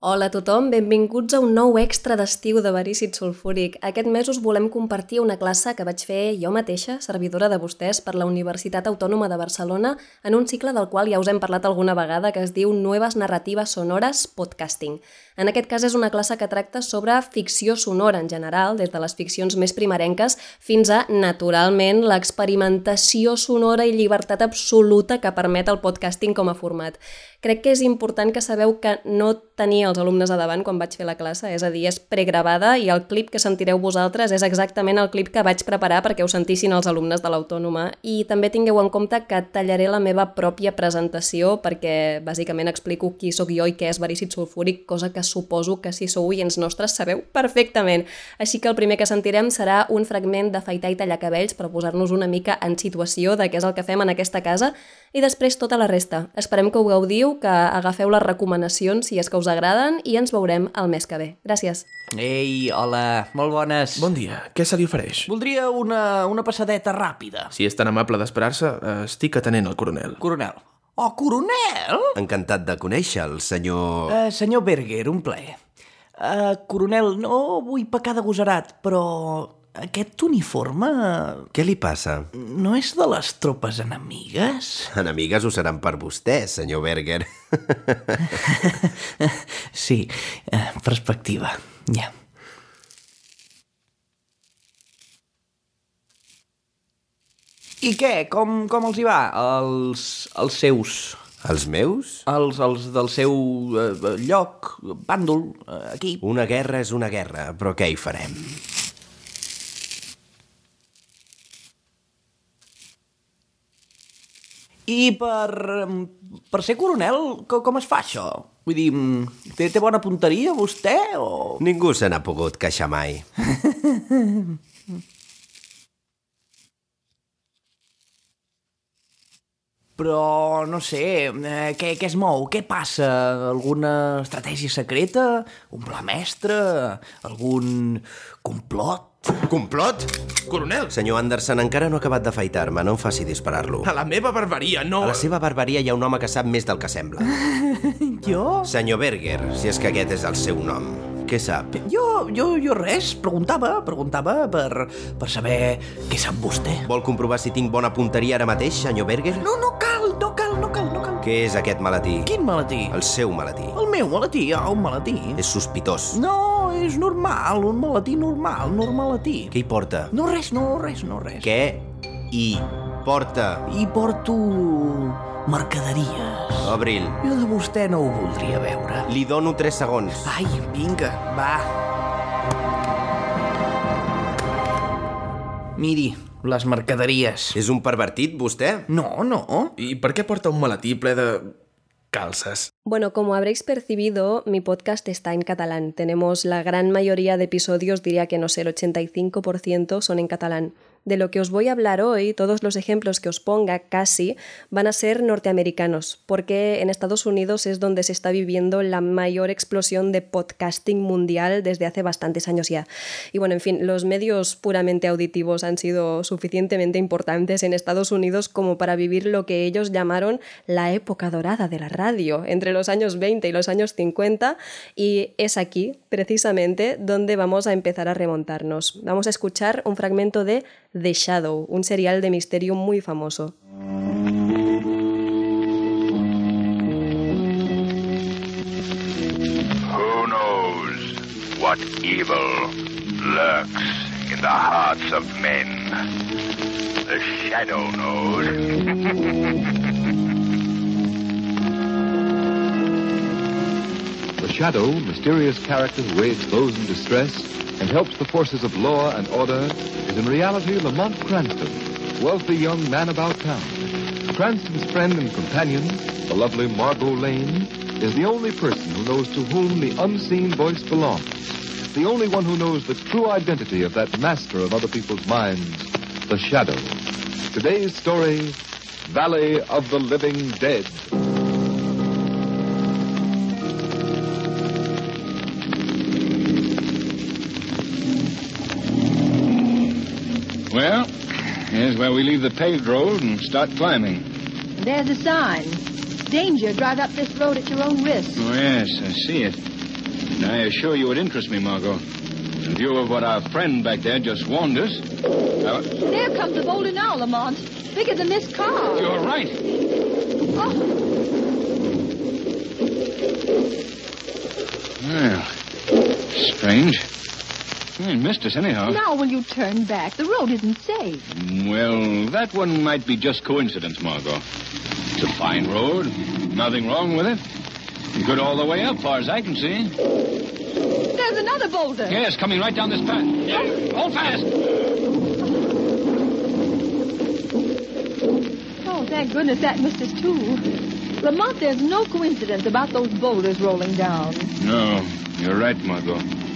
Hola a tothom, benvinguts a un nou extra d'estiu de verícid sulfúric. Aquest mes us volem compartir una classe que vaig fer jo mateixa, servidora de vostès, per la Universitat Autònoma de Barcelona, en un cicle del qual ja us hem parlat alguna vegada, que es diu Nuevas Narratives Sonores Podcasting. En aquest cas és una classe que tracta sobre ficció sonora en general, des de les ficcions més primerenques fins a, naturalment, l'experimentació sonora i llibertat absoluta que permet el podcasting com a format. Crec que és important que sabeu que no tenia els alumnes a davant quan vaig fer la classe, és a dir, és pregravada i el clip que sentireu vosaltres és exactament el clip que vaig preparar perquè ho sentissin els alumnes de l'Autònoma. I també tingueu en compte que tallaré la meva pròpia presentació perquè bàsicament explico qui sóc jo i què és verícid sulfúric, cosa que suposo que si sou oients nostres sabeu perfectament. Així que el primer que sentirem serà un fragment d'afaitar i tallar cabells per posar-nos una mica en situació de què és el que fem en aquesta casa i després tota la resta. Esperem que ho gaudiu, que agafeu les recomanacions si és que us agraden i ens veurem el mes que ve. Gràcies. Ei, hola, molt bones. Bon dia, què se li ofereix? Voldria una, una passadeta ràpida. Si és tan amable d'esperar-se, eh, estic atenent el coronel. Coronel. Oh, coronel! Encantat de conèixer el senyor... Uh, senyor Berger, un plaer. Uh, coronel, no vull pecar de gosarat, però aquest uniforme Què li passa? no és de les tropes enemigues? Enemigues ho seran per vostè, senyor Berger. Sí, uh, perspectiva, ja. I què? Com, com els hi va? Els, els seus? Els meus? Els, els del seu eh, lloc, bàndol, eh, equip? Una guerra és una guerra, però què hi farem? I per, per ser coronel, co- com es fa això? Vull dir, té, té bona punteria vostè o...? Ningú se n'ha pogut queixar mai. Però, no sé, eh, què, què es mou? Què passa? Alguna estratègia secreta? Un pla mestre? Algun complot? Complot? Coronel, Senyor Anderson, encara no ha acabat d'afaitar-me, no em faci disparar-lo. a la meva barbaria, no... A la seva barbaria hi ha un home que sap més del que sembla. Jo? Senyor Berger, si és que aquest és el seu nom. Què sap? Jo, jo, jo res, preguntava, preguntava per, per saber què sap vostè. Vol comprovar si tinc bona punteria ara mateix, senyor Berger? No, no cal, no cal, no cal, no cal. Què és aquest malatí? Quin malatí? El seu malatí. El meu malatí, ah, un malatí. És sospitós. No, és normal, un malatí normal, normalatí. Què hi porta? No res, no res, no res. Què hi porta? I porto mercaderies. Abril, Jo de vostè no ho voldria veure. li dono 3 segons. Ai, vinga, va. Miri, les mercaderies. És un pervertit, vostè? No, no. I per què porta un malatí ple de... calces? Bueno, como habréis percibido, mi podcast está en catalán. Tenemos la gran mayoría de episodios, diría que no sé, el 85% son en catalán. De lo que os voy a hablar hoy, todos los ejemplos que os ponga casi van a ser norteamericanos, porque en Estados Unidos es donde se está viviendo la mayor explosión de podcasting mundial desde hace bastantes años ya. Y bueno, en fin, los medios puramente auditivos han sido suficientemente importantes en Estados Unidos como para vivir lo que ellos llamaron la época dorada de la radio, entre los años 20 y los años 50, y es aquí, precisamente, donde vamos a empezar a remontarnos. Vamos a escuchar un fragmento de The Shadow, un serial de misterio muy famoso. Who knows what evil lurks in the hearts of men? The shadow knows. The Shadow, mysterious character who aids those in distress and helps the forces of law and order, is in reality Lamont Cranston, wealthy young man about town. Cranston's friend and companion, the lovely Margot Lane, is the only person who knows to whom the unseen voice belongs. The only one who knows the true identity of that master of other people's minds, the Shadow. Today's story, Valley of the Living Dead. We leave the paved road and start climbing. There's a sign. Danger, drive up this road at your own risk. Oh, yes, I see it. And I assure you it interests me, Margot. In view of what our friend back there just warned us. Uh, There comes the boulder now, Lamont. Bigger than this car. you're right. Oh, Well, strange. Missed us anyhow. now will you turn back? The road isn't safe. Well, that one might be just coincidence, Margot. It's a fine road. Nothing wrong with it. Good all the way up, far as I can see. There's another boulder. Yes, coming right down this path. Yeah, hold fast. Oh, thank goodness that missed us, too. Lamont, there's no coincidence about those boulders rolling down. No, you're right, Margot.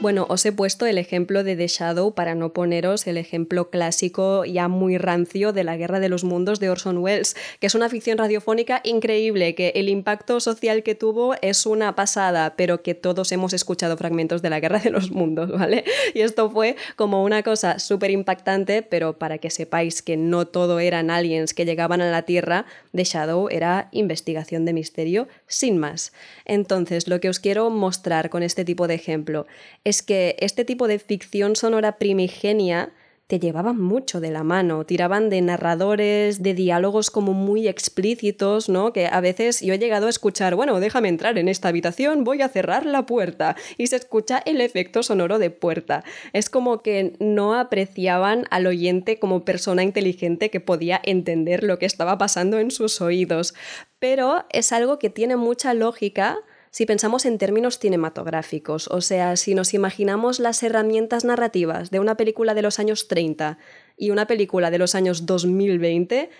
Bueno, os he puesto el ejemplo de The Shadow para no poneros el ejemplo clásico ya muy rancio de la Guerra de los Mundos de Orson Welles, que es una ficción radiofónica increíble, que el impacto social que tuvo es una pasada, pero que todos hemos escuchado fragmentos de la Guerra de los Mundos, ¿vale? Y esto fue como una cosa súper impactante, pero para que sepáis que no todo eran aliens que llegaban a la Tierra, The Shadow era investigación de misterio sin más. Entonces, lo que os quiero mostrar con este tipo de ejemplo es que este tipo de ficción sonora primigenia te llevaban mucho de la mano, tiraban de narradores, de diálogos como muy explícitos, ¿no? Que a veces yo he llegado a escuchar, bueno, déjame entrar en esta habitación, voy a cerrar la puerta, y se escucha el efecto sonoro de puerta. Es como que no apreciaban al oyente como persona inteligente que podía entender lo que estaba pasando en sus oídos, pero es algo que tiene mucha lógica si pensamos en términos cinematográficos, o sea, si nos imaginamos las herramientas narrativas de una película de los años 30 y una película de los años 2020,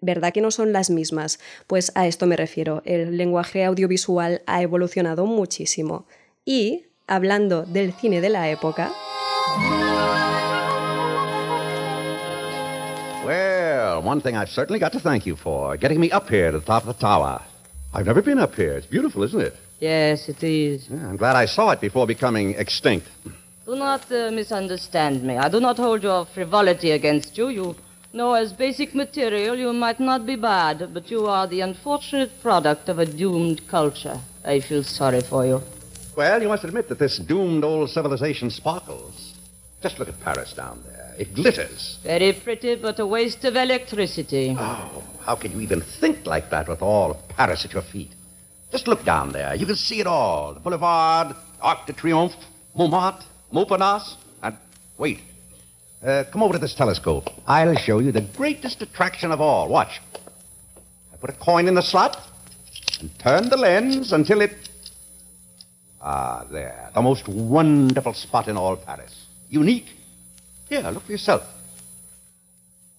¿verdad que no son las mismas? Pues a esto me refiero, el lenguaje audiovisual ha evolucionado muchísimo. Y, hablando del cine de la época, Well, one thing I've certainly got to thank you for, getting me up here to the top of the tower. I've never been up here. It's beautiful, isn't it? Yes, it is. Yeah, I'm glad I saw it before becoming extinct. Do not uh, misunderstand me. I do not hold your frivolity against you. You know, as basic material, you might not be bad, but you are the unfortunate product of a doomed culture. I feel sorry for you. Well, you must admit that this doomed old civilization sparkles. Just look at Paris down there. It glitters. Very pretty, but a waste of electricity. Oh, how can you even think like that with all of Paris at your feet? Just look down there. You can see it all. The Boulevard, Arc de Triomphe, Montmartre, Montparnasse, and wait. Uh, come over to this telescope. I'll show you the greatest attraction of all. Watch. I put a coin in the slot and turn the lens until it. Ah, there. The most wonderful spot in all Paris. Unique. Here, look for yourself.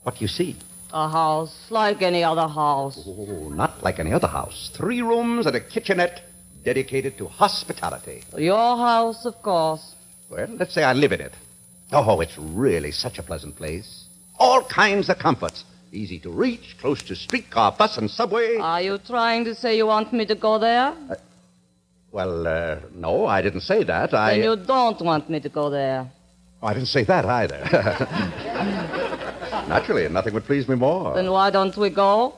What do you see? A house like any other house. Oh, not like any other house. Three rooms and a kitchenette dedicated to hospitality. Your house, of course. Well, let's say I live in it. Oh, it's really such a pleasant place. All kinds of comforts. Easy to reach, close to streetcar, bus, and subway. Are you trying to say you want me to go there? well, uh, no, I didn't say that. I. Then you don't want me to go there. Oh, I didn't say that either. Naturally, nothing would please me more. Then why don't we go?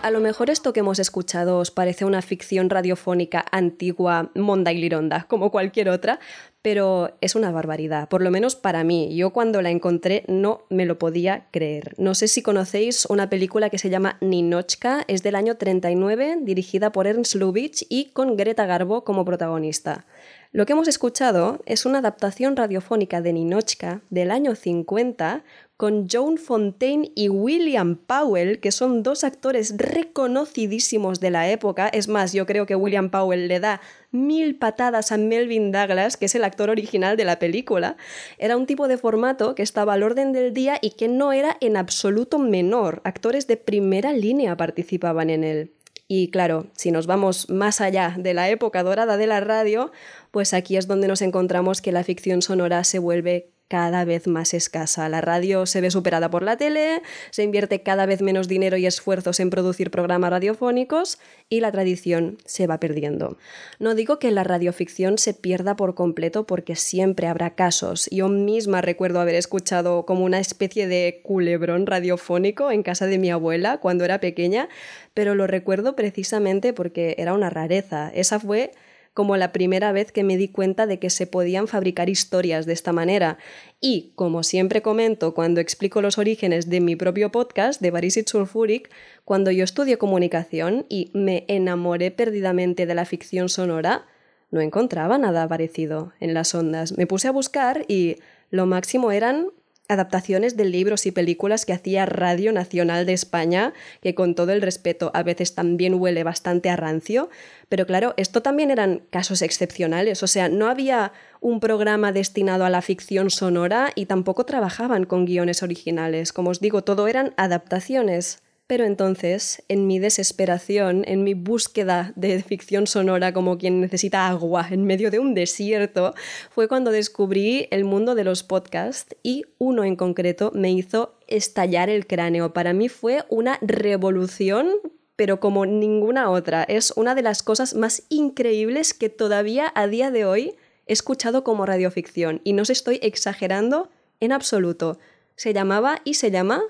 A lo mejor esto que hemos escuchado os parece una ficción radiofónica antigua, monda y lironda, como cualquier otra, pero es una barbaridad, por lo menos para mí. Yo cuando la encontré no me lo podía creer. No sé si conocéis una película que se llama Ninochka, es del año 39, dirigida por Ernst Lubitsch y con Greta Garbo como protagonista. Lo que hemos escuchado es una adaptación radiofónica de Ninochka del año 50 con Joan Fontaine y William Powell, que son dos actores reconocidísimos de la época. Es más, yo creo que William Powell le da mil patadas a Melvin Douglas, que es el actor original de la película. Era un tipo de formato que estaba al orden del día y que no era en absoluto menor. Actores de primera línea participaban en él. Y claro, si nos vamos más allá de la época dorada de la radio, pues aquí es donde nos encontramos que la ficción sonora se vuelve cada vez más escasa. La radio se ve superada por la tele, se invierte cada vez menos dinero y esfuerzos en producir programas radiofónicos y la tradición se va perdiendo. No digo que la radioficción se pierda por completo porque siempre habrá casos. Yo misma recuerdo haber escuchado como una especie de culebrón radiofónico en casa de mi abuela cuando era pequeña, pero lo recuerdo precisamente porque era una rareza. Esa fue como la primera vez que me di cuenta de que se podían fabricar historias de esta manera. Y, como siempre comento cuando explico los orígenes de mi propio podcast, de Barisit Sulfuric, cuando yo estudié comunicación y me enamoré perdidamente de la ficción sonora, no encontraba nada parecido en las ondas. Me puse a buscar y lo máximo eran adaptaciones de libros y películas que hacía Radio Nacional de España, que con todo el respeto a veces también huele bastante a rancio, pero claro, esto también eran casos excepcionales, o sea, no había un programa destinado a la ficción sonora y tampoco trabajaban con guiones originales, como os digo, todo eran adaptaciones. Pero entonces, en mi desesperación, en mi búsqueda de ficción sonora como quien necesita agua en medio de un desierto, fue cuando descubrí el mundo de los podcasts y uno en concreto me hizo estallar el cráneo. Para mí fue una revolución pero como ninguna otra. Es una de las cosas más increíbles que todavía a día de hoy he escuchado como radioficción y no os estoy exagerando en absoluto. Se llamaba y se llama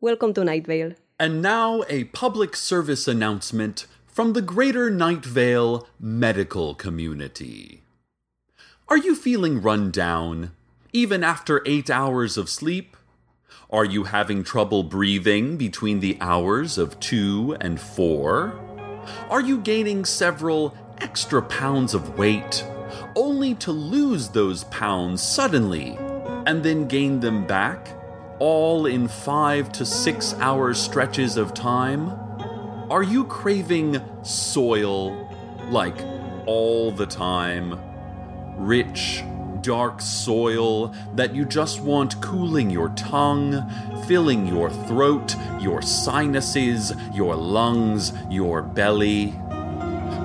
Welcome to Night Vale. And now a public service announcement from the greater Night Vale medical community. Are you feeling run down, even after eight hours of sleep? Are you having trouble breathing between the hours of two and four? Are you gaining several extra pounds of weight, only to lose those pounds suddenly and then gain them back? All in five to six hour stretches of time? Are you craving soil like all the time? Rich, dark soil that you just want cooling your tongue, filling your throat, your sinuses, your lungs, your belly?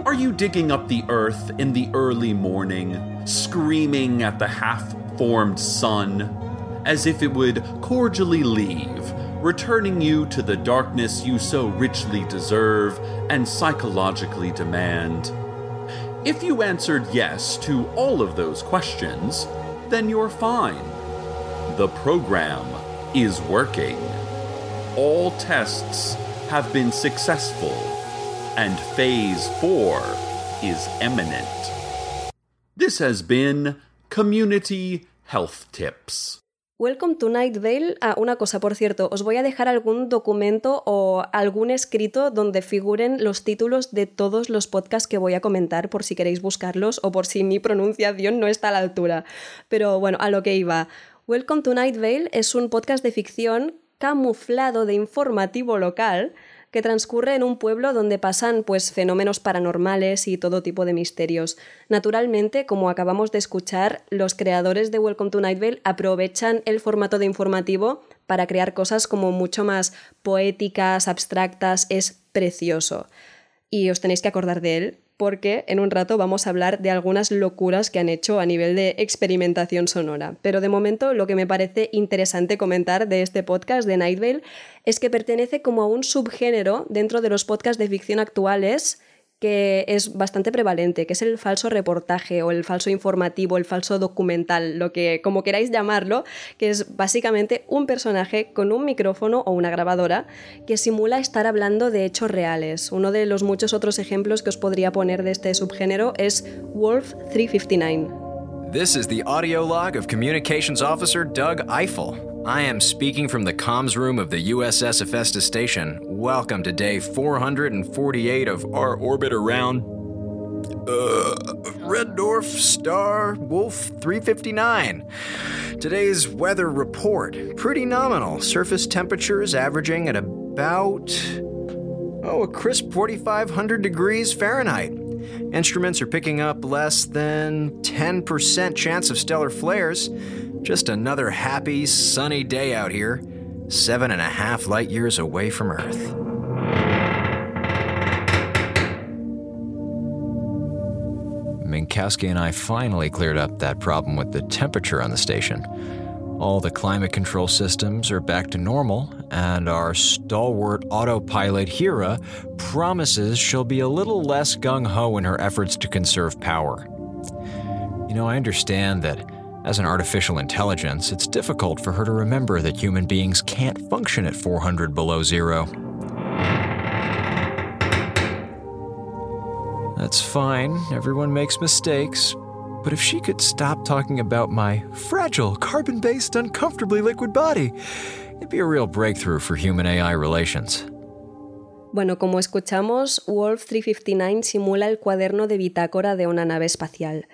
Are you digging up the earth in the early morning, screaming at the half formed sun? As if it would cordially leave, returning you to the darkness you so richly deserve and psychologically demand. If you answered yes to all of those questions, then you're fine. The program is working. All tests have been successful, and Phase 4 is imminent. This has been Community Health Tips. Welcome to Night Vale. Ah, una cosa, por cierto, os voy a dejar algún documento o algún escrito donde figuren los títulos de todos los podcasts que voy a comentar por si queréis buscarlos o por si mi pronunciación no está a la altura. Pero bueno, a lo que iba. Welcome to Night Vale es un podcast de ficción camuflado de informativo local que transcurre en un pueblo donde pasan pues fenómenos paranormales y todo tipo de misterios. Naturalmente, como acabamos de escuchar, los creadores de Welcome to Night Vale aprovechan el formato de informativo para crear cosas como mucho más poéticas, abstractas, es precioso. Y os tenéis que acordar de él porque en un rato vamos a hablar de algunas locuras que han hecho a nivel de experimentación sonora. Pero de momento lo que me parece interesante comentar de este podcast de Night Vale es que pertenece como a un subgénero dentro de los podcasts de ficción actuales que es bastante prevalente, que es el falso reportaje o el falso informativo, el falso documental, lo que como queráis llamarlo, que es básicamente un personaje con un micrófono o una grabadora que simula estar hablando de hechos reales. Uno de los muchos otros ejemplos que os podría poner de este subgénero es Wolf 359. This is the audio log of Communications Officer Doug Eiffel. I am speaking from the comms room of the USS Hephaestus Station. Welcome to day 448 of our orbit around. Uh, Red Dwarf Star Wolf 359. Today's weather report pretty nominal. Surface temperatures averaging at about. Oh, a crisp 4,500 degrees Fahrenheit. Instruments are picking up less than 10% chance of stellar flares. Just another happy, sunny day out here, seven and a half light years away from Earth. Minkowski and I finally cleared up that problem with the temperature on the station. All the climate control systems are back to normal, and our stalwart autopilot Hera promises she'll be a little less gung ho in her efforts to conserve power. You know, I understand that as an artificial intelligence, it's difficult for her to remember that human beings can't function at 400 below zero. That's fine, everyone makes mistakes. But if she could stop talking about my fragile, carbon based, uncomfortably liquid body, it'd be a real breakthrough for human AI relations. Bueno, como escuchamos, Wolf 359 simula el cuaderno de bitácora de una nave espacial.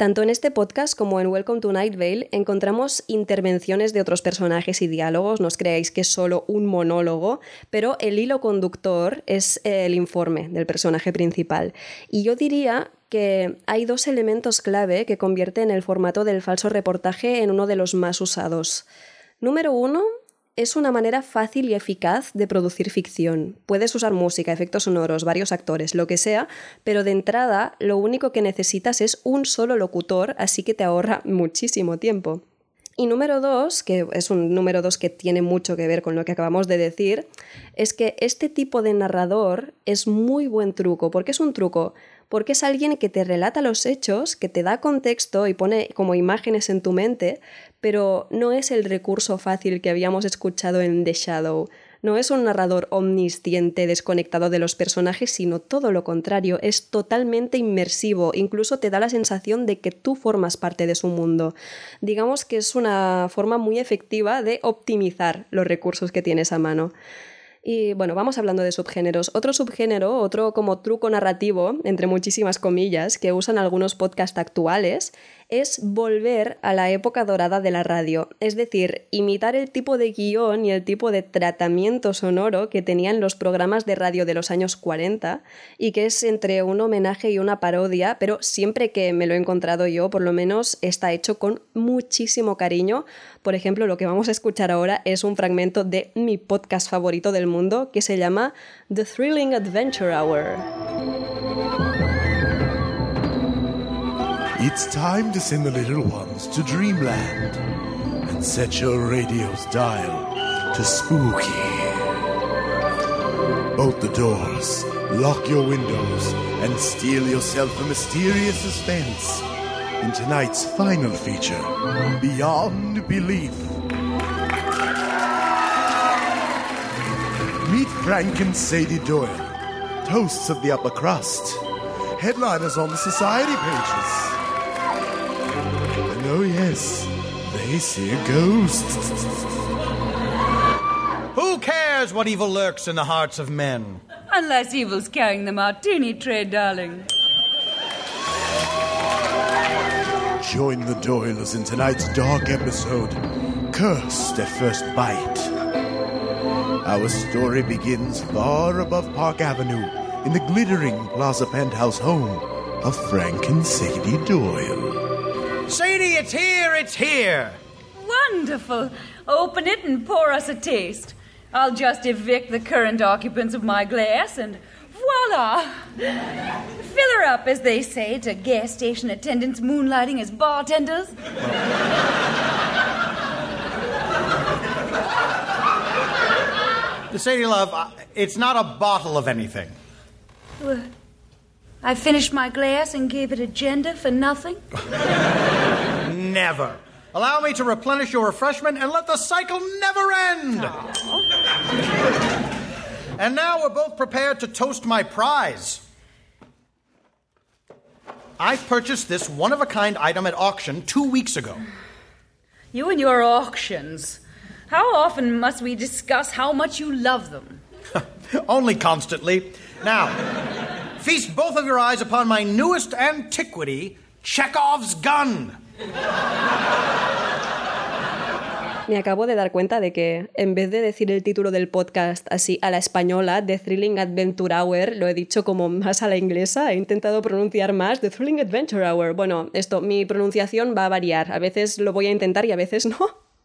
Tanto en este podcast como en Welcome to Night Vale encontramos intervenciones de otros personajes y diálogos, no os creáis que es solo un monólogo, pero el hilo conductor es el informe del personaje principal. Y yo diría que hay dos elementos clave que convierten el formato del falso reportaje en uno de los más usados. Número uno, es una manera fácil y eficaz de producir ficción. Puedes usar música, efectos sonoros, varios actores, lo que sea, pero de entrada lo único que necesitas es un solo locutor, así que te ahorra muchísimo tiempo. Y número dos, que es un número dos que tiene mucho que ver con lo que acabamos de decir, es que este tipo de narrador es muy buen truco. ¿Por qué es un truco? Porque es alguien que te relata los hechos, que te da contexto y pone como imágenes en tu mente, pero no es el recurso fácil que habíamos escuchado en The Shadow. No es un narrador omnisciente desconectado de los personajes, sino todo lo contrario, es totalmente inmersivo, incluso te da la sensación de que tú formas parte de su mundo. Digamos que es una forma muy efectiva de optimizar los recursos que tienes a mano. Y bueno, vamos hablando de subgéneros. Otro subgénero, otro como truco narrativo, entre muchísimas comillas, que usan algunos podcasts actuales, es volver a la época dorada de la radio, es decir, imitar el tipo de guion y el tipo de tratamiento sonoro que tenían los programas de radio de los años 40 y que es entre un homenaje y una parodia, pero siempre que me lo he encontrado yo, por lo menos está hecho con muchísimo cariño. Por ejemplo, lo que vamos a escuchar ahora es un fragmento de mi podcast favorito del mundo que se llama The Thrilling Adventure Hour. It's time to send the little ones to dreamland and set your radio's dial to spooky. Bolt the doors, lock your windows, and steel yourself a mysterious suspense in tonight's final feature, Beyond Belief. Meet Frank and Sadie Doyle, toasts of the upper crust, headliners on the society pages. And oh, yes, they see ghosts. Who cares what evil lurks in the hearts of men? Unless evil's carrying the martini tray, darling. Join the Doyles in tonight's dark episode, Cursed at First Bite. Our story begins far above Park Avenue in the glittering Plaza Penthouse home of Frank and Sadie Doyle. Sadie, it's here, it's here. Wonderful. Open it and pour us a taste. I'll just evict the current occupants of my glass and voila! Fill her up, as they say, to gas station attendants moonlighting as bartenders. Sadie, love, uh, it's not a bottle of anything. Well, I finished my glass and gave it agenda for nothing. Never. Allow me to replenish your refreshment and let the cycle never end. and now we're both prepared to toast my prize. I purchased this one of a kind item at auction two weeks ago. You and your auctions. How often must we discuss how much you love them? Only constantly. Now, feast both of your eyes upon my newest antiquity, Chekhov's gun. Me acabo de dar cuenta de que en vez de decir el título del podcast así a la española, The Thrilling Adventure Hour, lo he dicho como más a la inglesa, he intentado pronunciar más The Thrilling Adventure Hour. Bueno, esto, mi pronunciación va a variar, a veces lo voy a intentar y a veces no.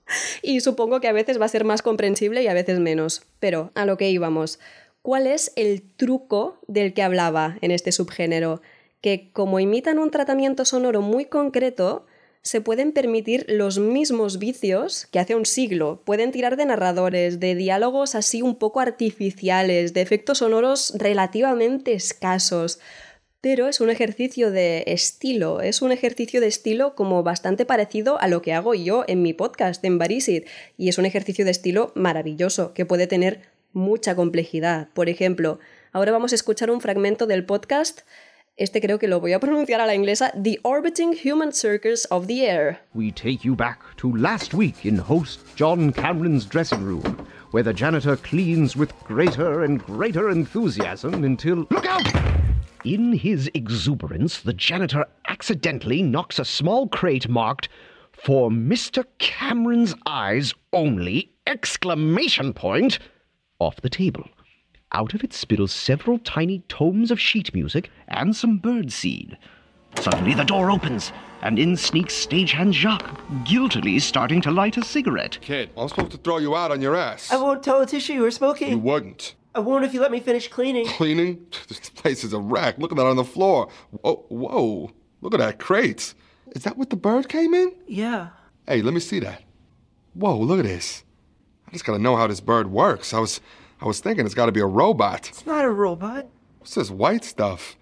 Y supongo que a veces va a ser más comprensible y a veces menos. Pero a lo que íbamos. ¿Cuál es el truco del que hablaba en este subgénero? Que como imitan un tratamiento sonoro muy concreto, se pueden permitir los mismos vicios que hace un siglo. Pueden tirar de narradores, de diálogos así un poco artificiales, de efectos sonoros relativamente escasos. Pero es un ejercicio de estilo, es un ejercicio de estilo como bastante parecido a lo que hago yo en mi podcast, en Barisit, y es un ejercicio de estilo maravilloso, que puede tener mucha complejidad. Por ejemplo, ahora vamos a escuchar un fragmento del podcast este creo que lo voy a pronunciar a la inglesa, The Orbiting Human Circus of the Air. We take you back to last week in host John Cameron's dressing room, where the janitor cleans with greater and greater enthusiasm until. Look out! In his exuberance, the janitor accidentally knocks a small crate marked For Mr. Cameron's Eyes Only! exclamation point off the table. Out of it spills several tiny tomes of sheet music and some bird seed. Suddenly the door opens, and in sneaks stagehand Jacques, guiltily starting to light a cigarette. Kid, I'm supposed to throw you out on your ass. I won't tell Letitia you were smoking. You wouldn't. I won't if you let me finish cleaning. Cleaning? This place is a wreck. Look at that on the floor. Whoa, whoa. Look at that crate. Is that what the bird came in? Yeah. Hey, let me see that. Whoa, look at this. I just gotta know how this bird works. I was I was thinking it's gotta be a robot. It's not a robot. What's this white stuff?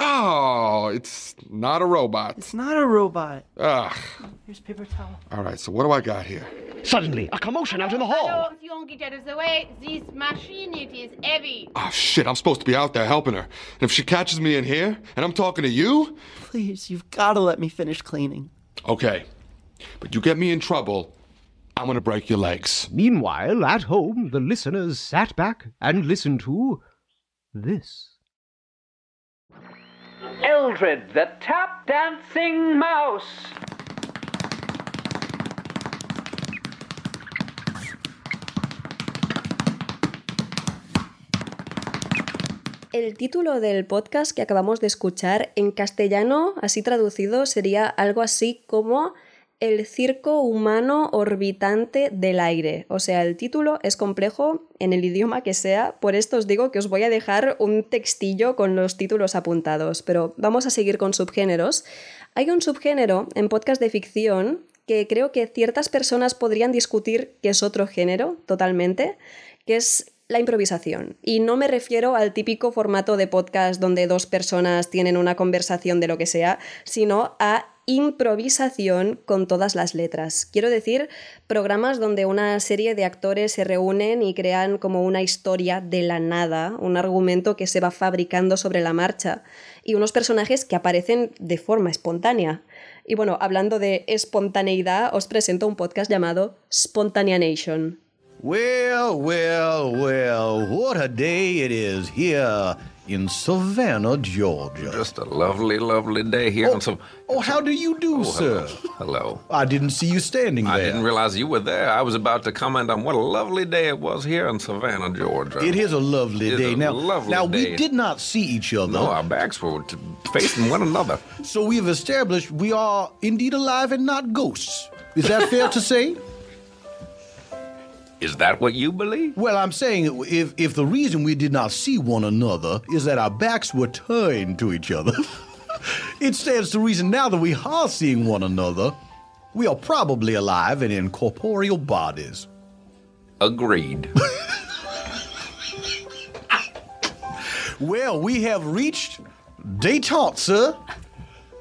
Oh, it's not a robot. It's not a robot. Ugh. Here's paper towel. All right, so what do I got here? Suddenly, a commotion out in the hall. Hello, if you won't get out of the way, this machine, it is heavy. Oh, shit, I'm supposed to be out there helping her. And if she catches me in here and I'm talking to you? Please, you've got to let me finish cleaning. Okay. But you get me in trouble, I'm gonna break your legs. Meanwhile, at home, the listeners sat back and listened to this. Eldred, the tap dancing mouse. El título del podcast que acabamos de escuchar en castellano, así traducido, sería algo así como El circo humano orbitante del aire. O sea, el título es complejo en el idioma que sea, por esto os digo que os voy a dejar un textillo con los títulos apuntados, pero vamos a seguir con subgéneros. Hay un subgénero en podcast de ficción que creo que ciertas personas podrían discutir que es otro género totalmente, que es la improvisación. Y no me refiero al típico formato de podcast donde dos personas tienen una conversación de lo que sea, sino a improvisación con todas las letras. Quiero decir, programas donde una serie de actores se reúnen y crean como una historia de la nada, un argumento que se va fabricando sobre la marcha y unos personajes que aparecen de forma espontánea. Y bueno, hablando de espontaneidad, os presento un podcast llamado Spontanea Nation. Well, well, well, what a day it is here in Savannah, Georgia. Just a lovely, lovely day here in oh, Savannah. Oh, how do you do, Oh, sir? Hello. I didn't see you standing there. I didn't realize you were there. I was about to comment on what a lovely day it was here in Savannah, Georgia. It is a lovely It day. now, lovely now day. we did not see each other. No, our backs were t- facing one another. So we've established we are indeed alive and not ghosts. Is that fair to say? Is that what you believe? Well, I'm saying if if the reason we did not see one another is that our backs were turned to each other, it stands to reason now that we are seeing one another, we are probably alive and in corporeal bodies. Agreed. Well, we have reached detente, sir.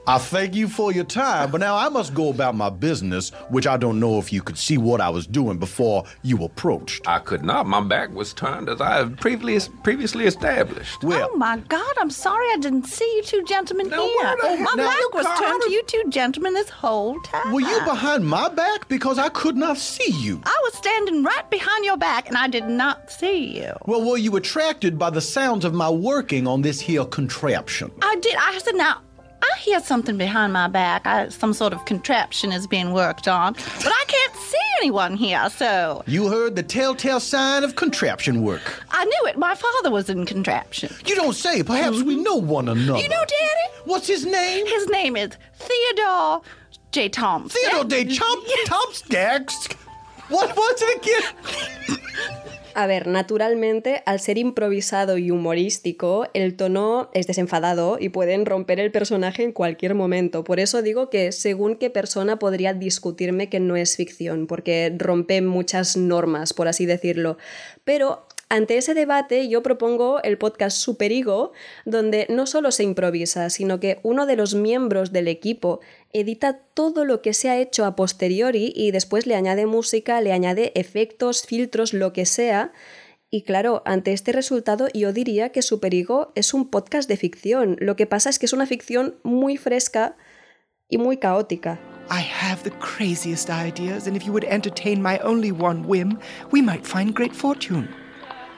I thank you for your time, but now I must go about my business, which I don't know if you could see what I was doing before you approached. I could not. My back was turned as I have previously previously established. Well, Oh my God, I'm sorry I didn't see you two gentlemen here. where Oh, my now, back was turned to you two gentlemen this whole time. were you behind my back? Because I could not see you. I was standing right behind your back and I did not see you. Well, were you attracted by the sounds of my working on this here contraption? I did. I said, now, I hear something behind my back. I, some sort of contraption is being worked on, but I can't see anyone here, so You heard the telltale sign of contraption work. I knew it. My father was in contraption. You don't say. Perhaps we mm-hmm. know one another. You know Daddy? What's his name? His name is Theodore J. Thompson. Theodore J. Chomp Thompson. What was it again? A ver, naturalmente, al ser improvisado y humorístico, el tono es desenfadado y pueden romper el personaje en cualquier momento. Por eso digo que según qué persona podría discutirme que no es ficción, porque rompe muchas normas, por así decirlo. Pero ante ese debate yo propongo el podcast Superigo, donde no solo se improvisa, sino que uno de los miembros del equipo edita todo lo que se ha hecho a posteriori y después le añade música, le añade efectos, filtros, lo que sea. Y claro, ante este resultado yo diría que Superigo es un podcast de ficción. Lo que pasa es que es una ficción muy fresca y muy caótica. I have the craziest ideas, and if you would entertain my only one whim, we might find great fortune.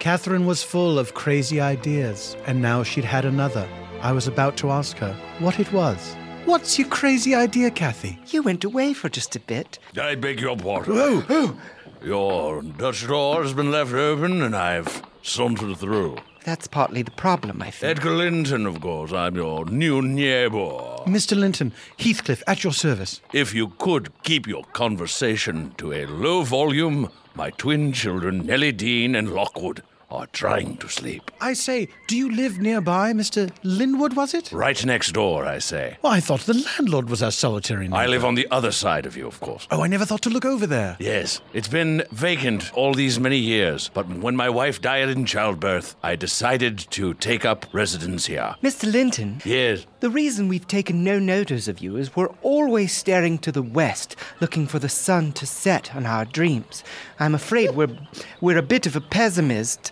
Catherine was full of crazy ideas, and now she'd had another. I was about to ask her what it was. What's your crazy idea, Kathy? You went away for just a bit. I beg your pardon. Oh, oh. Your Dutch door has been left open and I've sauntered through. That's partly the problem, I think. Edgar Linton, of course. I'm your new neighbor. Mr. Linton, Heathcliff, at your service. If you could keep your conversation to a low volume, my twin children, Nellie Dean and Lockwood, are trying to sleep. I say, do you live nearby, Mr. Linwood, was it? Right next door, I say. Well, I thought the landlord was our solitary neighbor. I live on the other side of you, of course. Oh, I never thought to look over there. Yes, it's been vacant all these many years, but when my wife died in childbirth, I decided to take up residence here. Mr. Linton, Yes, the reason we've taken no notice of you is we're always staring to the west, looking for the sun to set on our dreams. I'm afraid we're we're a bit of a pessimist,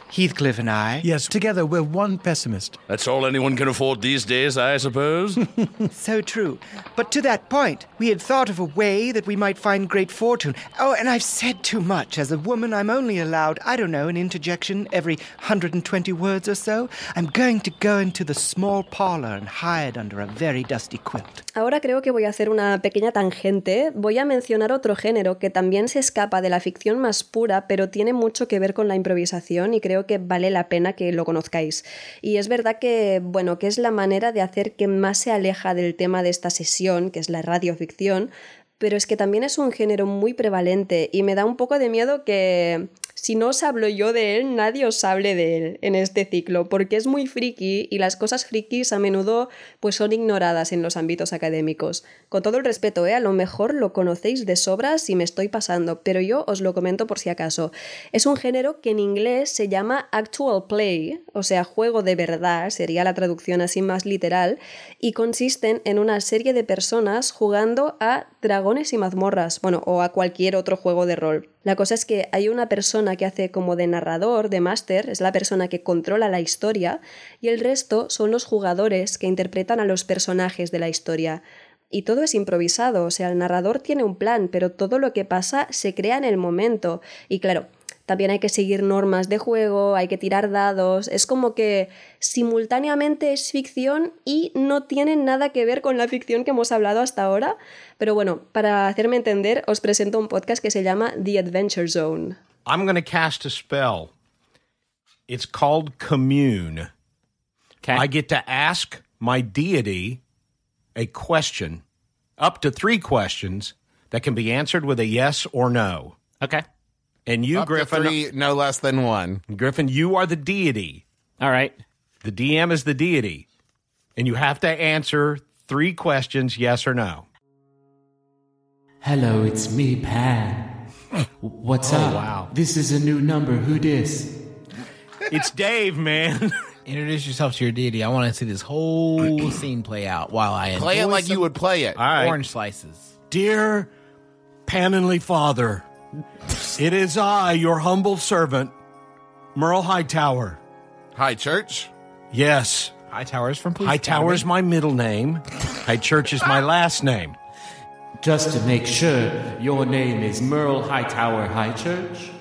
Heathcliff and I. Yes, together we're one pessimist. that's all anyone can afford these days, I suppose. So true. But to that point, we had thought of a way that we might find great fortune. Oh, and I've said too much. As a woman, I'm only allowed, I don't know, an interjection every 120 words or so. I'm going to go into the small parlor and hide under a very dusty quilt. Ahora creo que voy a hacer una pequeña tangente. Voy a mencionar otro género que también se escapa de la ficción más pura, pero tiene mucho que ver con la improvisación y creo que vale la pena que lo conozcáis. Y es verdad que, bueno, que es la manera de hacer que más se aleja del tema de esta sesión, que es la radioficción, pero es que también es un género muy prevalente y me da un poco de miedo que si no os hablo yo de él, nadie os hable de él en este ciclo, porque es muy friki y las cosas frikis a menudo pues son ignoradas en los ámbitos académicos. Con todo el respeto, ¿eh? a lo mejor lo conocéis de sobras si me estoy pasando, pero yo os lo comento por si acaso. Es un género que en inglés se llama actual play, o sea, juego de verdad, sería la traducción así más literal, y consisten en una serie de personas jugando a dragones y mazmorras, bueno, o a cualquier otro juego de rol. La cosa es que hay una persona que hace como de narrador, de máster, es la persona que controla la historia, y el resto son los jugadores que interpretan a los personajes de la historia. Y todo es improvisado, o sea, el narrador tiene un plan, pero todo lo que pasa se crea en el momento. Y claro, también hay que seguir normas de juego, hay que tirar dados, es como que simultáneamente es ficción y no tiene nada que ver con la ficción que hemos hablado hasta ahora. Pero bueno, para hacerme entender, os presento un podcast que se llama The Adventure Zone. I'm going to cast a spell. It's called Commune. I get to ask my deity a question, up to three questions, that can be answered with a yes or no. Okay. And you, Up to Griffin. three, no less than one. Griffin, you are the deity. All right. The DM is the deity. And you have to answer three questions, yes or no. Hello, it's me, Pan. What's Oh, up? wow. This is a new number. Who dis? It's Dave, man. Introduce yourself to your deity. I want to see this whole scene play out while I Play it like you would play it. All right. Orange slices. Dear Panonly Father, it is I, your humble servant, Merle Hightower. High Church? Yes. Hightower's from Police Hightower is my middle name. High Church is my last name. Just to make sure, your name is Merle Hightower High Church?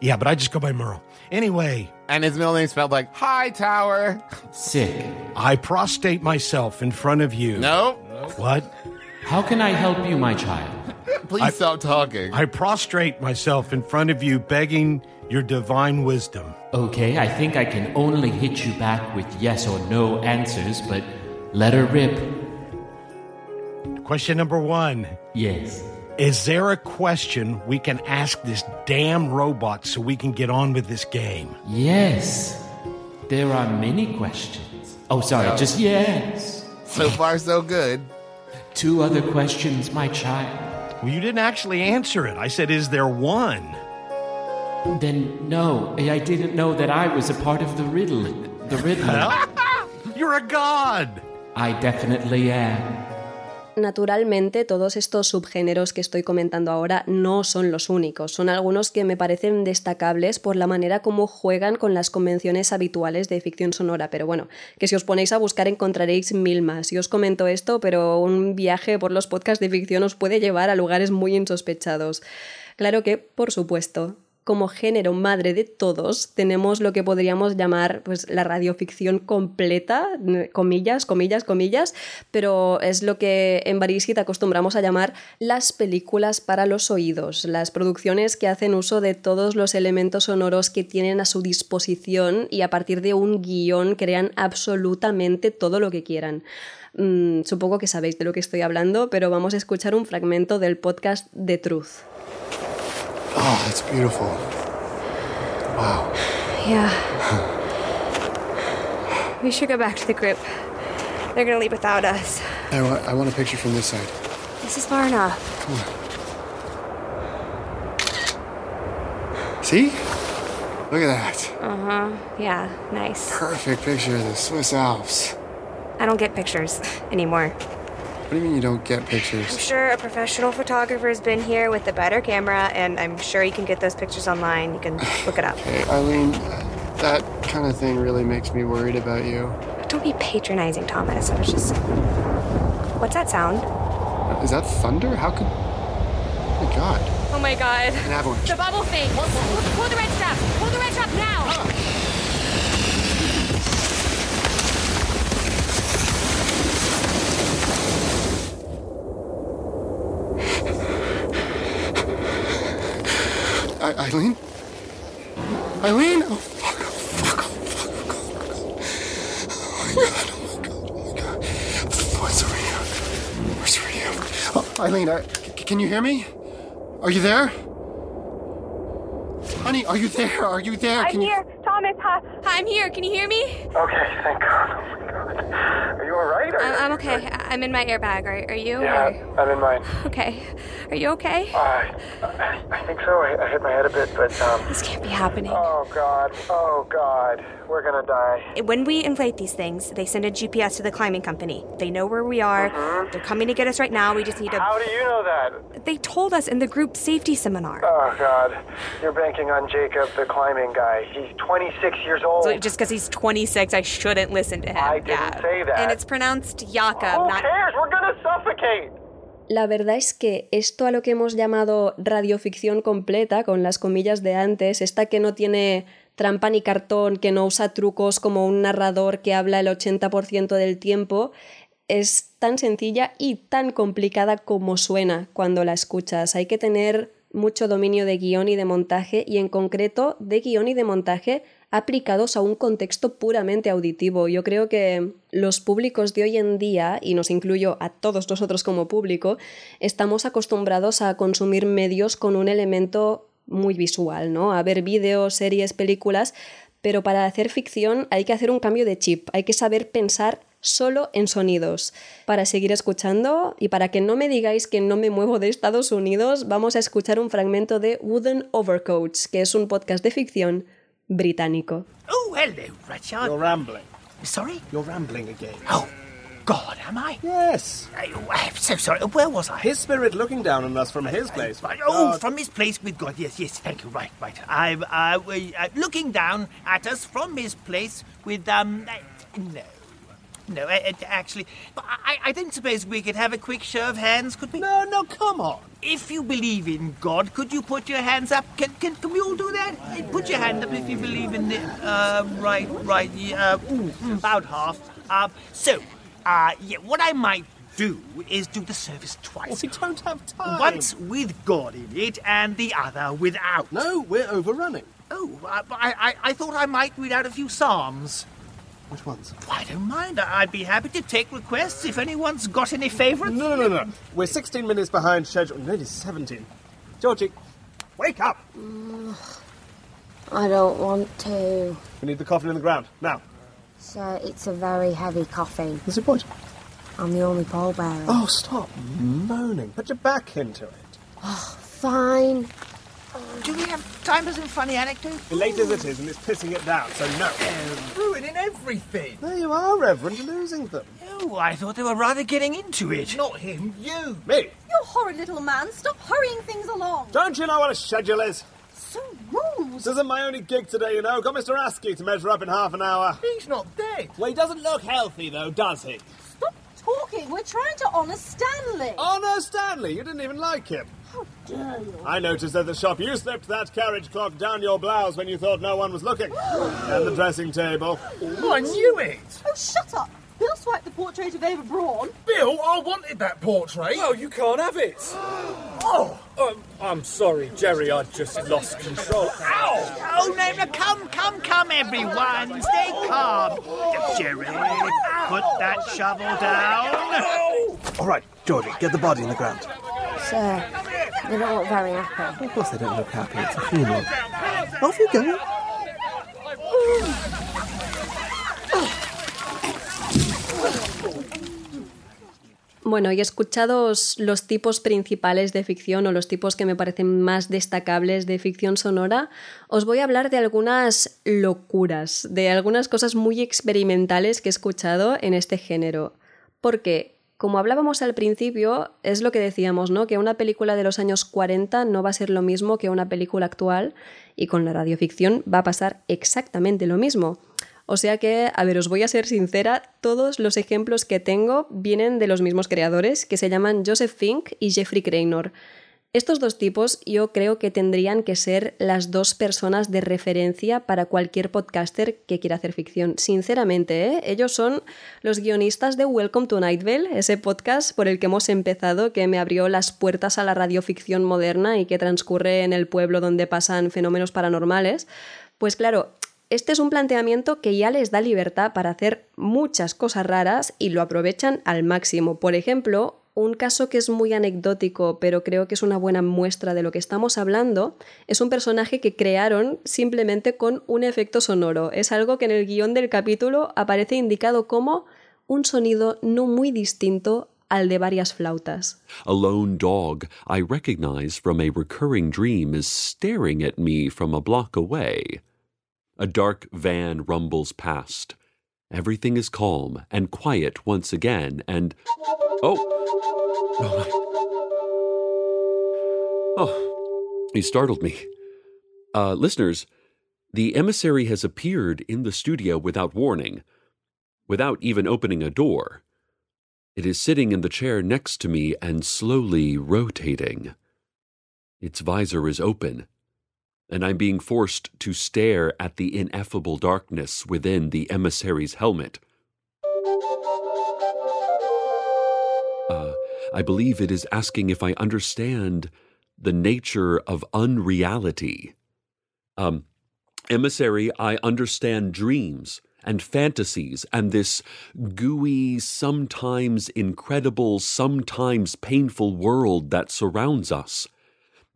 Yeah, but I just go by Merle. Anyway. And his middle name spelled like Hightower. Sick. I prostrate myself in front of you. No. What? How can I help you, my child? Please I- stop talking. I prostrate myself in front of you, begging your divine wisdom. Okay, I think I can only hit you back with yes or no answers, but let her rip. Question number one Yes. Is there a question we can ask this damn robot so we can get on with this game? Yes. There are many questions. Oh, sorry, just yes. So far, so good. Two other questions, my child. Well, you didn't actually answer it. I said, Is there one? Then no, I didn't know that I was a part of the riddle. The riddle. You're a god. I definitely am. Naturalmente, todos estos subgéneros que estoy comentando ahora no son los únicos, son algunos que me parecen destacables por la manera como juegan con las convenciones habituales de ficción sonora, pero bueno, que si os ponéis a buscar encontraréis mil más. Y os comento esto, pero un viaje por los podcasts de ficción os puede llevar a lugares muy insospechados. Claro que, por supuesto, como género madre de todos, tenemos lo que podríamos llamar pues, la radioficción completa, comillas, comillas, comillas, pero es lo que en Barisit acostumbramos a llamar las películas para los oídos, las producciones que hacen uso de todos los elementos sonoros que tienen a su disposición y a partir de un guion crean absolutamente todo lo que quieran. Mm, supongo que sabéis de lo que estoy hablando, pero vamos a escuchar un fragmento del podcast The Truth. Oh, that's beautiful. Wow. Yeah. we should go back to the group. They're gonna leave without us. I want, I want a picture from this side. This is far enough. Come on. See? Look at that. Uh huh. Yeah, nice. Perfect picture of the Swiss Alps. I don't get pictures anymore. What do you mean you don't get pictures? I'm sure a professional photographer has been here with a better camera, and I'm sure you can get those pictures online. You can look it up. Hey, Eileen, that kind of thing really makes me worried about you. Don't be patronizing, Thomas. I was just. What's that sound? Is that thunder? How could. Oh my god. Oh my god. An avalanche. The bubble thing. Pull, pull the red stuff. Pull the red stuff now. I- Eileen? Eileen? Oh, fuck. Oh, fuck. Oh, fuck. Oh, God. Oh, my God. Oh, my God. Oh, my God. Where's the radio? Where's the radio? Oh, Eileen, I, c- can you hear me? Are you there? Honey, are you there? Are you there? I'm Can you... here. Thomas, hi. Hi, I'm here. Can you hear me? Okay, thank God. Oh, my God. Are you all right? Are you... I- I'm okay. I'm in my airbag. Are, are you? Yeah, Or- I'm in mine. Okay. Are you okay? I, I think so. I, I hit my head a bit, but um. This can't be happening. Oh God! Oh God! We're gonna die. When we inflate these things, they send a GPS to the climbing company. They know where we are. Mm-hmm. They're coming to get us right now. We just need to. How do you know that? They told us in the group safety seminar. Oh God! You're banking on Jacob, the climbing guy. He's 26 years old. So just because he's 26, I shouldn't listen to him. I didn't say that. And it's pronounced Jakob, Who not. La verdad es que esto a lo que hemos llamado radioficción completa, con las comillas de antes, esta que no tiene trampa ni cartón, que no usa trucos como un narrador que habla el 80% del tiempo, es tan sencilla y tan complicada como suena cuando la escuchas. Hay que tener mucho dominio de guion y de montaje y en concreto de guion y de montaje aplicados a un contexto puramente auditivo. Yo creo que los públicos de hoy en día, y nos incluyo a todos nosotros como público, estamos acostumbrados a consumir medios con un elemento muy visual, ¿no? A ver vídeos, series, películas, pero para hacer ficción hay que hacer un cambio de chip, hay que saber pensar solo en sonidos. Para seguir escuchando y para que no me digáis que no me muevo de Estados Unidos, vamos a escuchar un fragmento de Wooden Overcoats, que es un podcast de ficción británico. Oh, hello, Rudyard. You're rambling. Sorry? You're rambling again. Oh, God, am I? Yes. I, I'm so sorry. Where was I? His spirit looking down on us from his place. Right. Oh, God. from his place with God. Yes, yes. Thank you. Right, right. I'm uh, uh, looking down at us from his place with um. Uh, no. No, actually, I, I don't suppose we could have a quick show of hands, could we? No, no, come on. If you believe in God, could you put your hands up? Can, can, can we all do that? Put your hand up if you believe in it. Uh, right, right. Yeah, uh, mm, about half. Uh, so, uh, yeah, what I might do is do the service twice. We don't have time. Once with God in it, and the other without. No, we're overrunning. Oh, I, I, I thought I might read out a few psalms. Which ones? I don't mind. I'd be happy to take requests if anyone's got any favourites. No, no, no, no. We're 16 minutes behind schedule. Nearly 17. Georgie, wake up! I don't want to. We need the coffin in the ground. Now. So it's a very heavy coffin. What's your point? I'm the only pallbearer. Oh, stop moaning. Put your back into it. Oh, fine. Do we have time for some funny anecdotes? Late as it is, and it's pissing it down, so no. Ruining everything. There you are, Reverend, you're losing them. Oh, I thought they were rather getting into it. Not him, you. Me? You horrid little man, stop hurrying things along. Don't you know what a schedule is? So rude. This isn't my only gig today, you know. Got Mr. Askew to measure up in half an hour. He's not dead. Well, he doesn't look healthy, though, does he? Stop talking. We're trying to honour Stanley. Oh, no, Stanley. You didn't even like him. How dare you? I noticed at the shop you slipped that carriage clock down your blouse when you thought no one was looking. and the dressing table. Oh, I knew it. Oh, shut up. Bill swiped the portrait of Eva Braun. Bill, I wanted that portrait. Well, you can't have it. Oh, um, I'm sorry, Jerry. I just lost control. Ow! Oh, no, no, come, come, come, everyone. Stay calm. Jerry, put that shovel down. All right, Georgie, get the body in the ground. Sir, they don't look very happy. Of course they don't look happy. It's a funeral. Off you go. Bueno, y escuchados los tipos principales de ficción o los tipos que me parecen más destacables de ficción sonora, os voy a hablar de algunas locuras, de algunas cosas muy experimentales que he escuchado en este género. Porque, como hablábamos al principio, es lo que decíamos, ¿no? Que una película de los años 40 no va a ser lo mismo que una película actual y con la radioficción va a pasar exactamente lo mismo. O sea que, a ver, os voy a ser sincera, todos los ejemplos que tengo vienen de los mismos creadores, que se llaman Joseph Fink y Jeffrey Cranor. Estos dos tipos yo creo que tendrían que ser las dos personas de referencia para cualquier podcaster que quiera hacer ficción. Sinceramente, ¿eh? ellos son los guionistas de Welcome to Night Vale, ese podcast por el que hemos empezado, que me abrió las puertas a la radioficción moderna y que transcurre en el pueblo donde pasan fenómenos paranormales. Pues claro, este es un planteamiento que ya les da libertad para hacer muchas cosas raras y lo aprovechan al máximo. Por ejemplo, un caso que es muy anecdótico, pero creo que es una buena muestra de lo que estamos hablando, es un personaje que crearon simplemente con un efecto sonoro. Es algo que en el guion del capítulo aparece indicado como un sonido no muy distinto al de varias flautas. A lone dog I recognize from a recurring dream is staring at me from a block away. A dark van rumbles past. Everything is calm and quiet once again, and. Oh! Oh, oh! he startled me. Uh, listeners, the emissary has appeared in the studio without warning, without even opening a door. It is sitting in the chair next to me and slowly rotating. Its visor is open and I'm being forced to stare at the ineffable darkness within the emissary's helmet. I believe it is asking if I understand the nature of unreality. Um, emissary, I understand dreams and fantasies and this gooey, sometimes incredible, sometimes painful world that surrounds us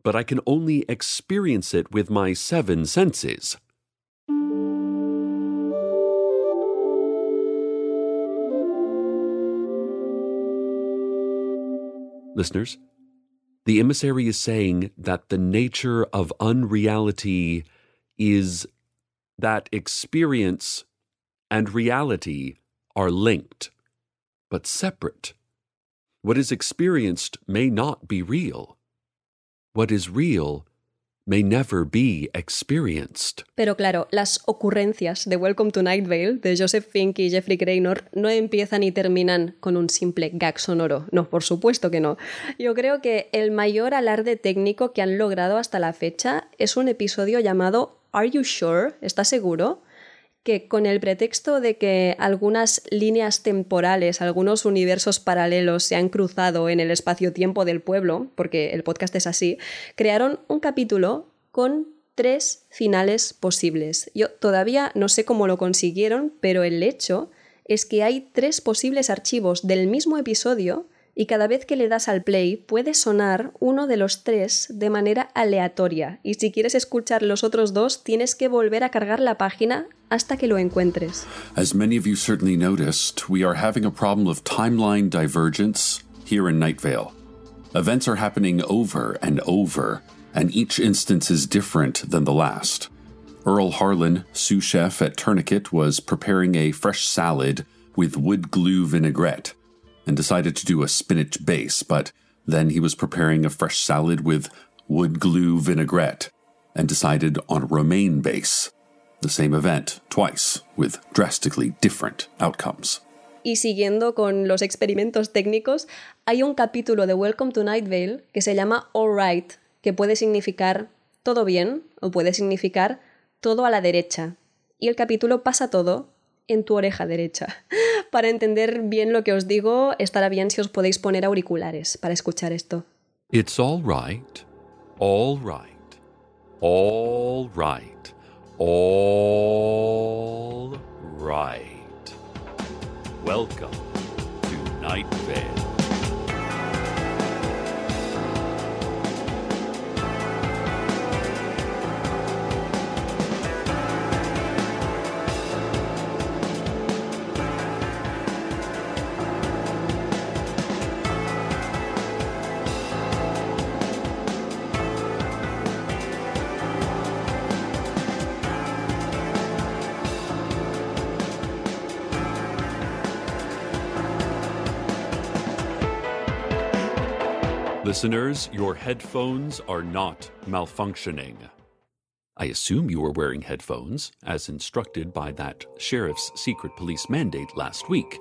but I can only experience it with my seven senses. Listeners, the emissary is saying that the nature of unreality is that experience and reality are linked, but separate. What is experienced may not be real. What is real may never be experienced. Pero claro, las ocurrencias de Welcome to Night Vale de Joseph Fink y Jeffrey Cranor no empiezan y terminan con un simple gag sonoro. No, por supuesto que no. Yo creo que el mayor alarde técnico que han logrado hasta la fecha es un episodio llamado Are You Sure? ¿Estás seguro? Que con el pretexto de que algunas líneas temporales, algunos universos paralelos se han cruzado en el espacio-tiempo del pueblo, porque el podcast es así, crearon un capítulo con tres finales posibles. Yo todavía no sé cómo lo consiguieron, pero el hecho es que hay tres posibles archivos del mismo episodio y cada vez que le das al play puede sonar uno de los tres de manera aleatoria y si quieres escuchar los otros dos tienes que volver a cargar la página hasta que lo encuentres. As many of you certainly noticed, we are having a problem of timeline divergence here in Night Vale. Events are happening over and over, and each instance is different than the last. Earl Harlan, sous chef at Tourniquet, was preparing a fresh salad with wood glue vinaigrette and decided to do a spinach base, but then he was preparing a fresh salad with wood glue vinaigrette and decided on a romaine base. The same event twice with drastically different outcomes. Y siguiendo con los experimentos técnicos, hay un capítulo de Welcome to Night Vale que se llama All Right, que puede significar todo bien o puede significar todo a la derecha. Y el capítulo pasa todo en tu oreja derecha. Para entender bien lo que os digo, estará bien si os podéis poner auriculares para escuchar esto. It's all right, all right, all right, all right. Welcome to Night Vale. Listeners, your headphones are not malfunctioning. I assume you were wearing headphones, as instructed by that sheriff's secret police mandate last week.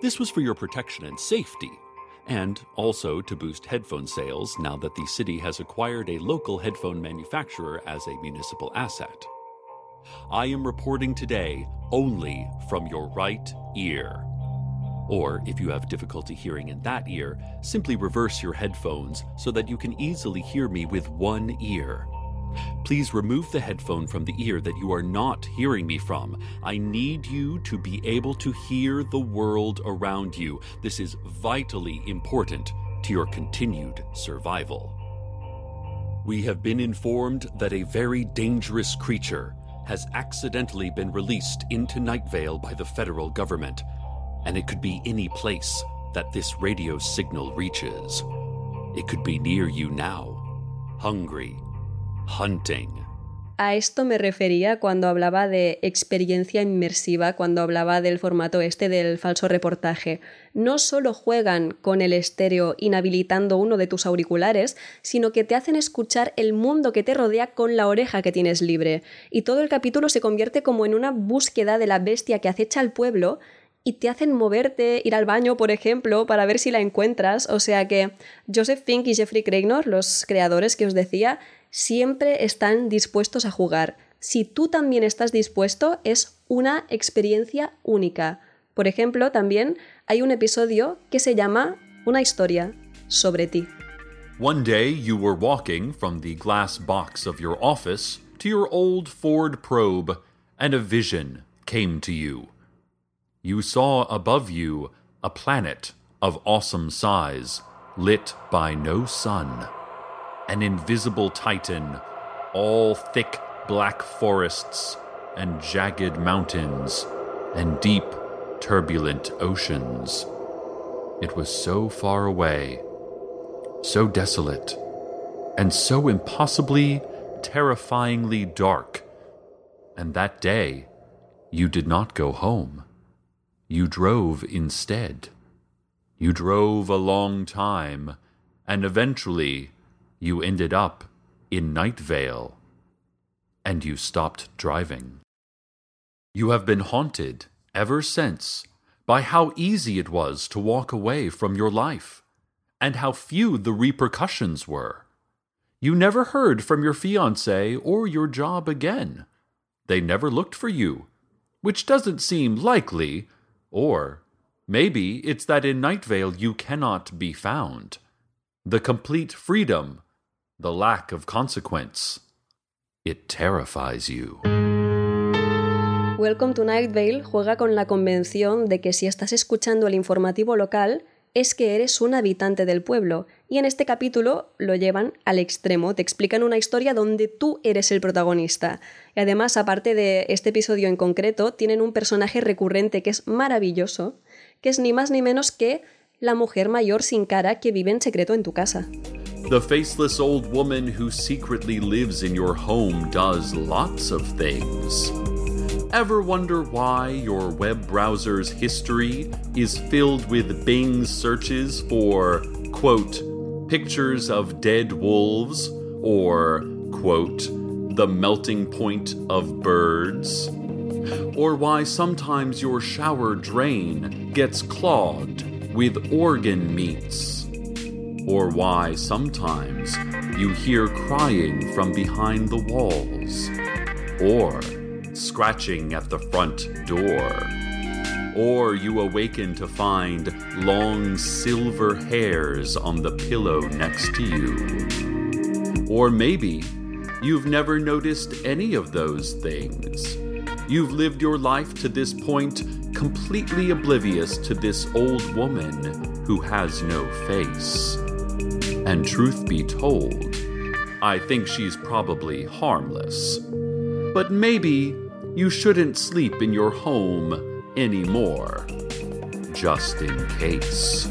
This was for your protection and safety, and also to boost headphone sales now that the city has acquired a local headphone manufacturer as a municipal asset. I am reporting today only from your right ear. Or, if you have difficulty hearing in that ear, simply reverse your headphones so that you can easily hear me with one ear. Please remove the headphone from the ear that you are not hearing me from. I need you to be able to hear the world around you. This is vitally important to your continued survival. We have been informed that a very dangerous creature has accidentally been released into Night Vale by the federal government and it could be any place that this radio signal reaches. It could be near you now, hungry, hunting. A esto me refería cuando hablaba de experiencia inmersiva, cuando hablaba del formato este del falso reportaje. No solo juegan con el estéreo inhabilitando uno de tus auriculares, sino que te hacen escuchar el mundo que te rodea con la oreja que tienes libre. Y todo el capítulo se convierte como en una búsqueda de la bestia que acecha al pueblo y te hacen moverte, ir al baño, por ejemplo, para ver si la encuentras. O sea que Joseph Fink y Jeffrey Craigner, los creadores que os decía, siempre están dispuestos a jugar. Si tú también estás dispuesto, es una experiencia única. Por ejemplo, también hay un episodio que se llama Una historia sobre ti. One day you were walking from the glass box of your office to your old Ford probe, and a vision came to you. You saw above you a planet of awesome size, lit by no sun. An invisible titan, all thick black forests and jagged mountains and deep, turbulent oceans. It was so far away, so desolate, and so impossibly, terrifyingly dark. And that day, you did not go home. You drove instead. You drove a long time, and eventually you ended up in Night Vale. And you stopped driving. You have been haunted ever since by how easy it was to walk away from your life, and how few the repercussions were. You never heard from your fiance or your job again. They never looked for you, which doesn't seem likely or maybe it's that in Night Vale you cannot be found. The complete freedom, the lack of consequence. it terrifies you. Welcome to Night Vale juega con la convención de que si estás escuchando el informativo local es que eres un habitante del pueblo. Y en este capítulo lo llevan al extremo, te explican una historia donde tú eres el protagonista. Y además, aparte de este episodio en concreto, tienen un personaje recurrente que es maravilloso, que es ni más ni menos que la mujer mayor sin cara que vive en secreto en tu casa. The faceless old woman who secretly lives in your home does lots of things. Ever wonder why your web browser's history is filled with Bing searches for, quote, pictures of dead wolves or, quote, the melting point of birds? Or why sometimes your shower drain gets clogged with organ meats? Or why sometimes you hear crying from behind the walls? Or scratching at the front door. Or you awaken to find long silver hairs on the pillow next to you. Or maybe you've never noticed any of those things. You've lived your life to this point completely oblivious to this old woman who has no face. And truth be told, I think she's probably harmless. But maybe you shouldn't sleep in your home anymore. Just in case.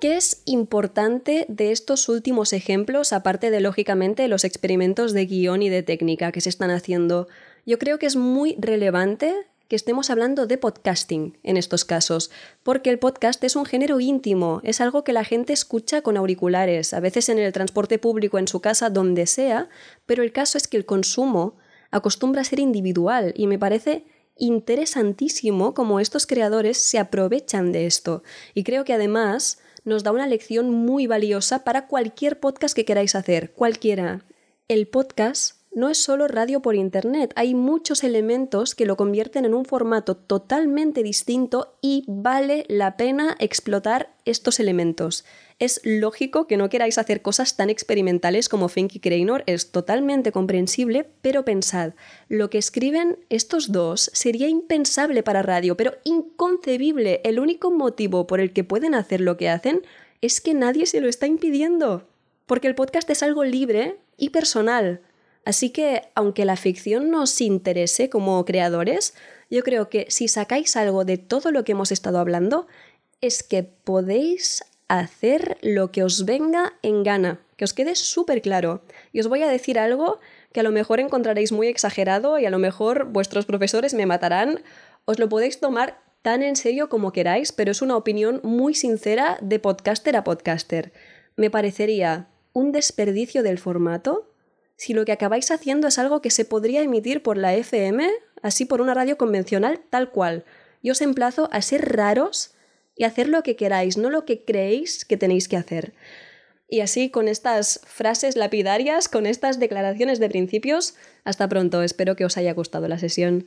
¿Qué es importante de estos últimos ejemplos, aparte de, lógicamente, los experimentos de guion y de técnica que se están haciendo? Yo creo que es muy relevante que estemos hablando de podcasting en estos casos, porque el podcast es un género íntimo, es algo que la gente escucha con auriculares, a veces en el transporte público, en su casa, donde sea, pero el caso es que el consumo acostumbra a ser individual y me parece interesantísimo cómo estos creadores se aprovechan de esto. Y creo que además nos da una lección muy valiosa para cualquier podcast que queráis hacer, cualquiera. El podcast no es solo radio por Internet, hay muchos elementos que lo convierten en un formato totalmente distinto y vale la pena explotar estos elementos. Es lógico que no queráis hacer cosas tan experimentales como Finky Cranor, es totalmente comprensible, pero pensad, lo que escriben estos dos sería impensable para radio, pero inconcebible. El único motivo por el que pueden hacer lo que hacen es que nadie se lo está impidiendo. Porque el podcast es algo libre y personal. Así que, aunque la ficción nos interese como creadores, yo creo que si sacáis algo de todo lo que hemos estado hablando, es que podéis hacer lo que os venga en gana, que os quede súper claro. Y os voy a decir algo que a lo mejor encontraréis muy exagerado y a lo mejor vuestros profesores me matarán. Os lo podéis tomar tan en serio como queráis, pero es una opinión muy sincera de podcaster a podcaster. Me parecería un desperdicio del formato si lo que acabáis haciendo es algo que se podría emitir por la FM, así por una radio convencional tal cual. Yo os emplazo a ser raros y hacer lo que queráis, no lo que creéis que tenéis que hacer. Y así, con estas frases lapidarias, con estas declaraciones de principios, hasta pronto. Espero que os haya gustado la sesión.